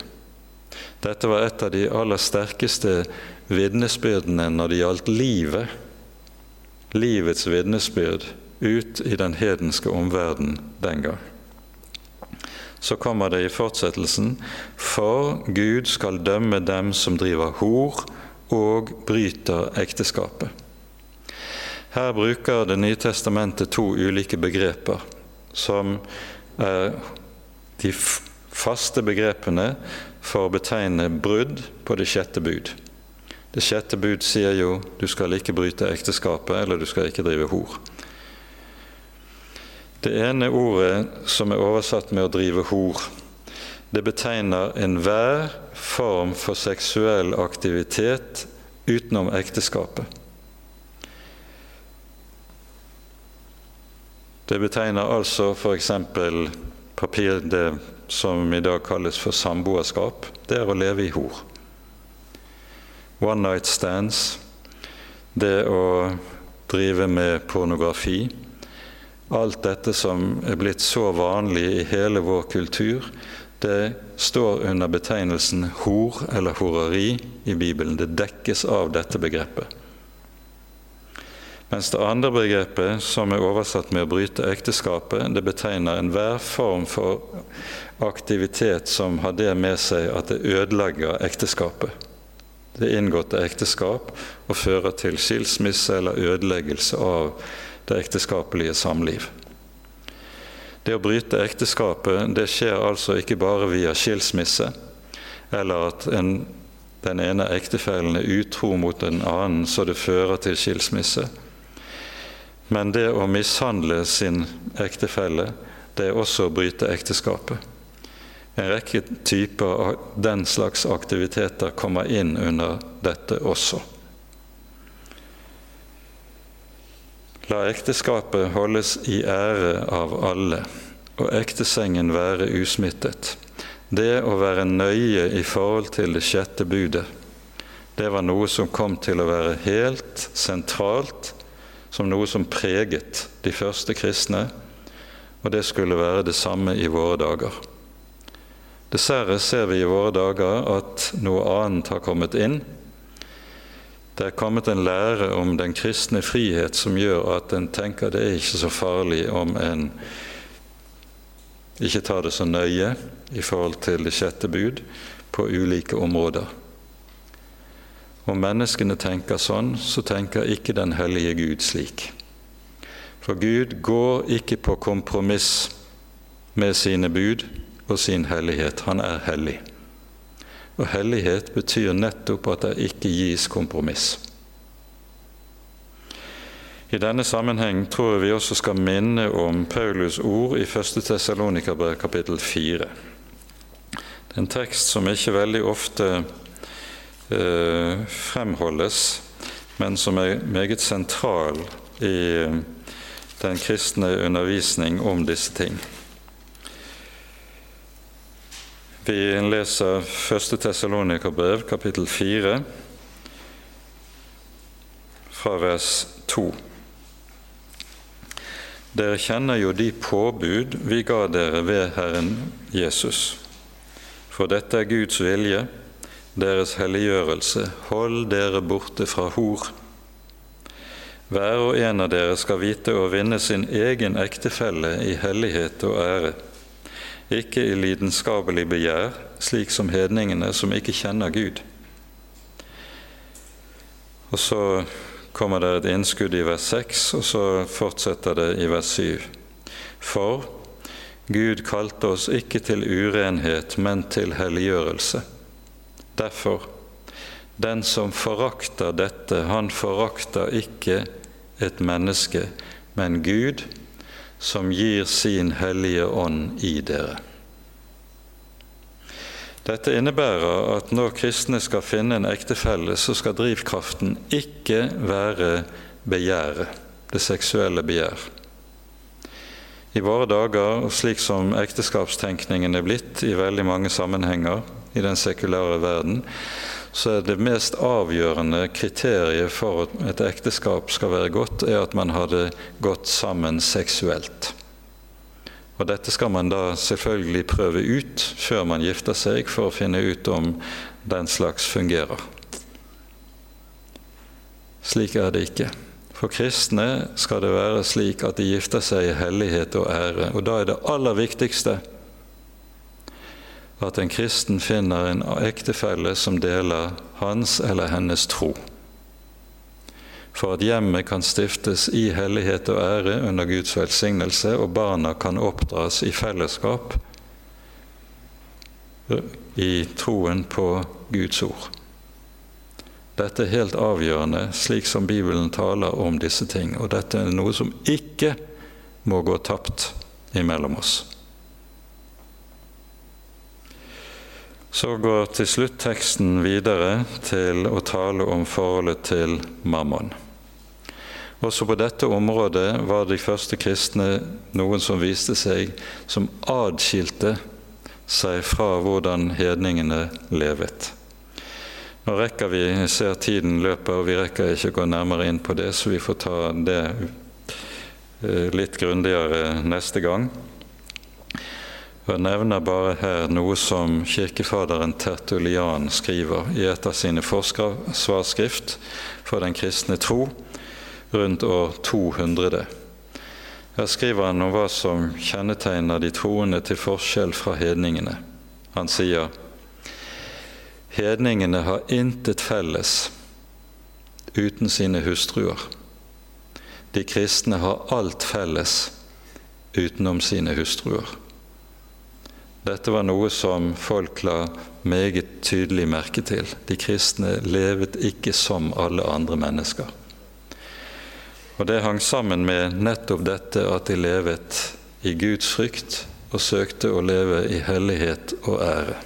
Dette var et av de aller sterkeste vitnesbyrdene når det gjaldt livet, livets vitnesbyrd ut i den hedenske omverden den gang. Så kommer det i fortsettelsen For Gud skal dømme dem som driver hor og bryter ekteskapet. Her bruker Det nye testamentet to ulike begreper, som er de faste begrepene for å betegne brudd på det sjette bud. Det sjette bud sier jo 'du skal ikke bryte ekteskapet', eller 'du skal ikke drive hor'. Det ene ordet som er oversatt med 'å drive hor', det betegner enhver form for seksuell aktivitet utenom ekteskapet. Det betegner altså f.eks. papir, det som i dag kalles for samboerskap. Det er å leve i hor. One night stands, det å drive med pornografi. Alt dette som er blitt så vanlig i hele vår kultur, det står under betegnelsen hor eller horeri i Bibelen. Det dekkes av dette begrepet. Mens det andre begrepet, som er oversatt med 'å bryte ekteskapet', det betegner enhver form for aktivitet som har det med seg at det ødelegger ekteskapet. Det inngåtte ekteskap og fører til skilsmisse eller ødeleggelse av det ekteskapelige samliv. Det å bryte ekteskapet det skjer altså ikke bare via skilsmisse, eller at en, den ene ektefellen er utro mot den annen så det fører til skilsmisse. Men det å mishandle sin ektefelle, det er også å bryte ekteskapet. En rekke typer av den slags aktiviteter kommer inn under dette også. La ekteskapet holdes i ære av alle, og ektesengen være usmittet. Det å være nøye i forhold til det sjette budet, det var noe som kom til å være helt sentralt, som noe som preget de første kristne, og det skulle være det samme i våre dager. Dessverre ser vi i våre dager at noe annet har kommet inn, det er kommet en lære om den kristne frihet som gjør at en tenker det er ikke så farlig om en ikke tar det så nøye i forhold til det sjette bud på ulike områder. Om menneskene tenker sånn, så tenker ikke den hellige Gud slik. For Gud går ikke på kompromiss med sine bud og sin hellighet. Han er hellig. Og hellighet betyr nettopp at det ikke gis kompromiss. I denne sammenheng tror jeg vi også skal minne om Paulus ord i 1. Tessalonikerbrev kapittel 4. Det er en tekst som ikke veldig ofte eh, fremholdes, men som er meget sentral i den kristne undervisning om disse ting. Vi leser 1. Tessalonikerbrev, kapittel 4, fra vers 2. Dere kjenner jo de påbud vi ga dere ved Herren Jesus. For dette er Guds vilje, deres helliggjørelse. Hold dere borte fra hor. Hver og en av dere skal vite å vinne sin egen ektefelle i hellighet og ære ikke i lidenskapelig begjær, slik som hedningene som ikke kjenner Gud. Og så kommer det et innskudd i vers 6, og så fortsetter det i vers 7. For Gud kalte oss ikke til urenhet, men til helliggjørelse. Derfor, den som forakter dette, han forakter ikke et menneske, men Gud, som gir sin hellige ånd i dere. Dette innebærer at når kristne skal finne en ektefelle, så skal drivkraften ikke være begjæret, det seksuelle begjær. I våre dager, slik som ekteskapstenkningen er blitt i veldig mange sammenhenger i den sekulære verden, så er det mest avgjørende kriteriet for at et ekteskap skal være godt, er at man har det gått sammen seksuelt. Og dette skal man da selvfølgelig prøve ut før man gifter seg, for å finne ut om den slags fungerer. Slik er det ikke. For kristne skal det være slik at de gifter seg i hellighet og ære. Og da er det aller viktigste at en kristen finner en ektefelle som deler hans eller hennes tro for at hjemmet kan stiftes i hellighet og ære under Guds velsignelse, og barna kan oppdras i fellesskap i troen på Guds ord. Dette er helt avgjørende, slik som Bibelen taler om disse ting. Og dette er noe som ikke må gå tapt imellom oss. Så går til slutt teksten videre til å tale om forholdet til mammon. Også på dette området var de første kristne noen som viste seg som adskilte seg fra hvordan hedningene levet. Nå rekker vi, jeg ser tiden løper, og vi rekker ikke å gå nærmere inn på det, så vi får ta det eh, litt grundigere neste gang. Jeg nevner bare her noe som kirkefaderen Tertulian skriver i et av sine forsvarsskrift for den kristne tro, rundt år 200. Her skriver han om hva som kjennetegner de troende til forskjell fra hedningene. Han sier hedningene har intet felles uten sine hustruer. De kristne har alt felles utenom sine hustruer. Dette var noe som folk la meget tydelig merke til. De kristne levet ikke som alle andre mennesker. Og det hang sammen med nettopp dette at de levet i Guds frykt og søkte å leve i hellighet og ære.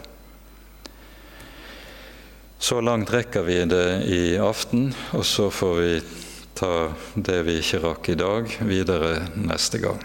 Så langt rekker vi det i aften, og så får vi ta det vi ikke rakk i dag, videre neste gang.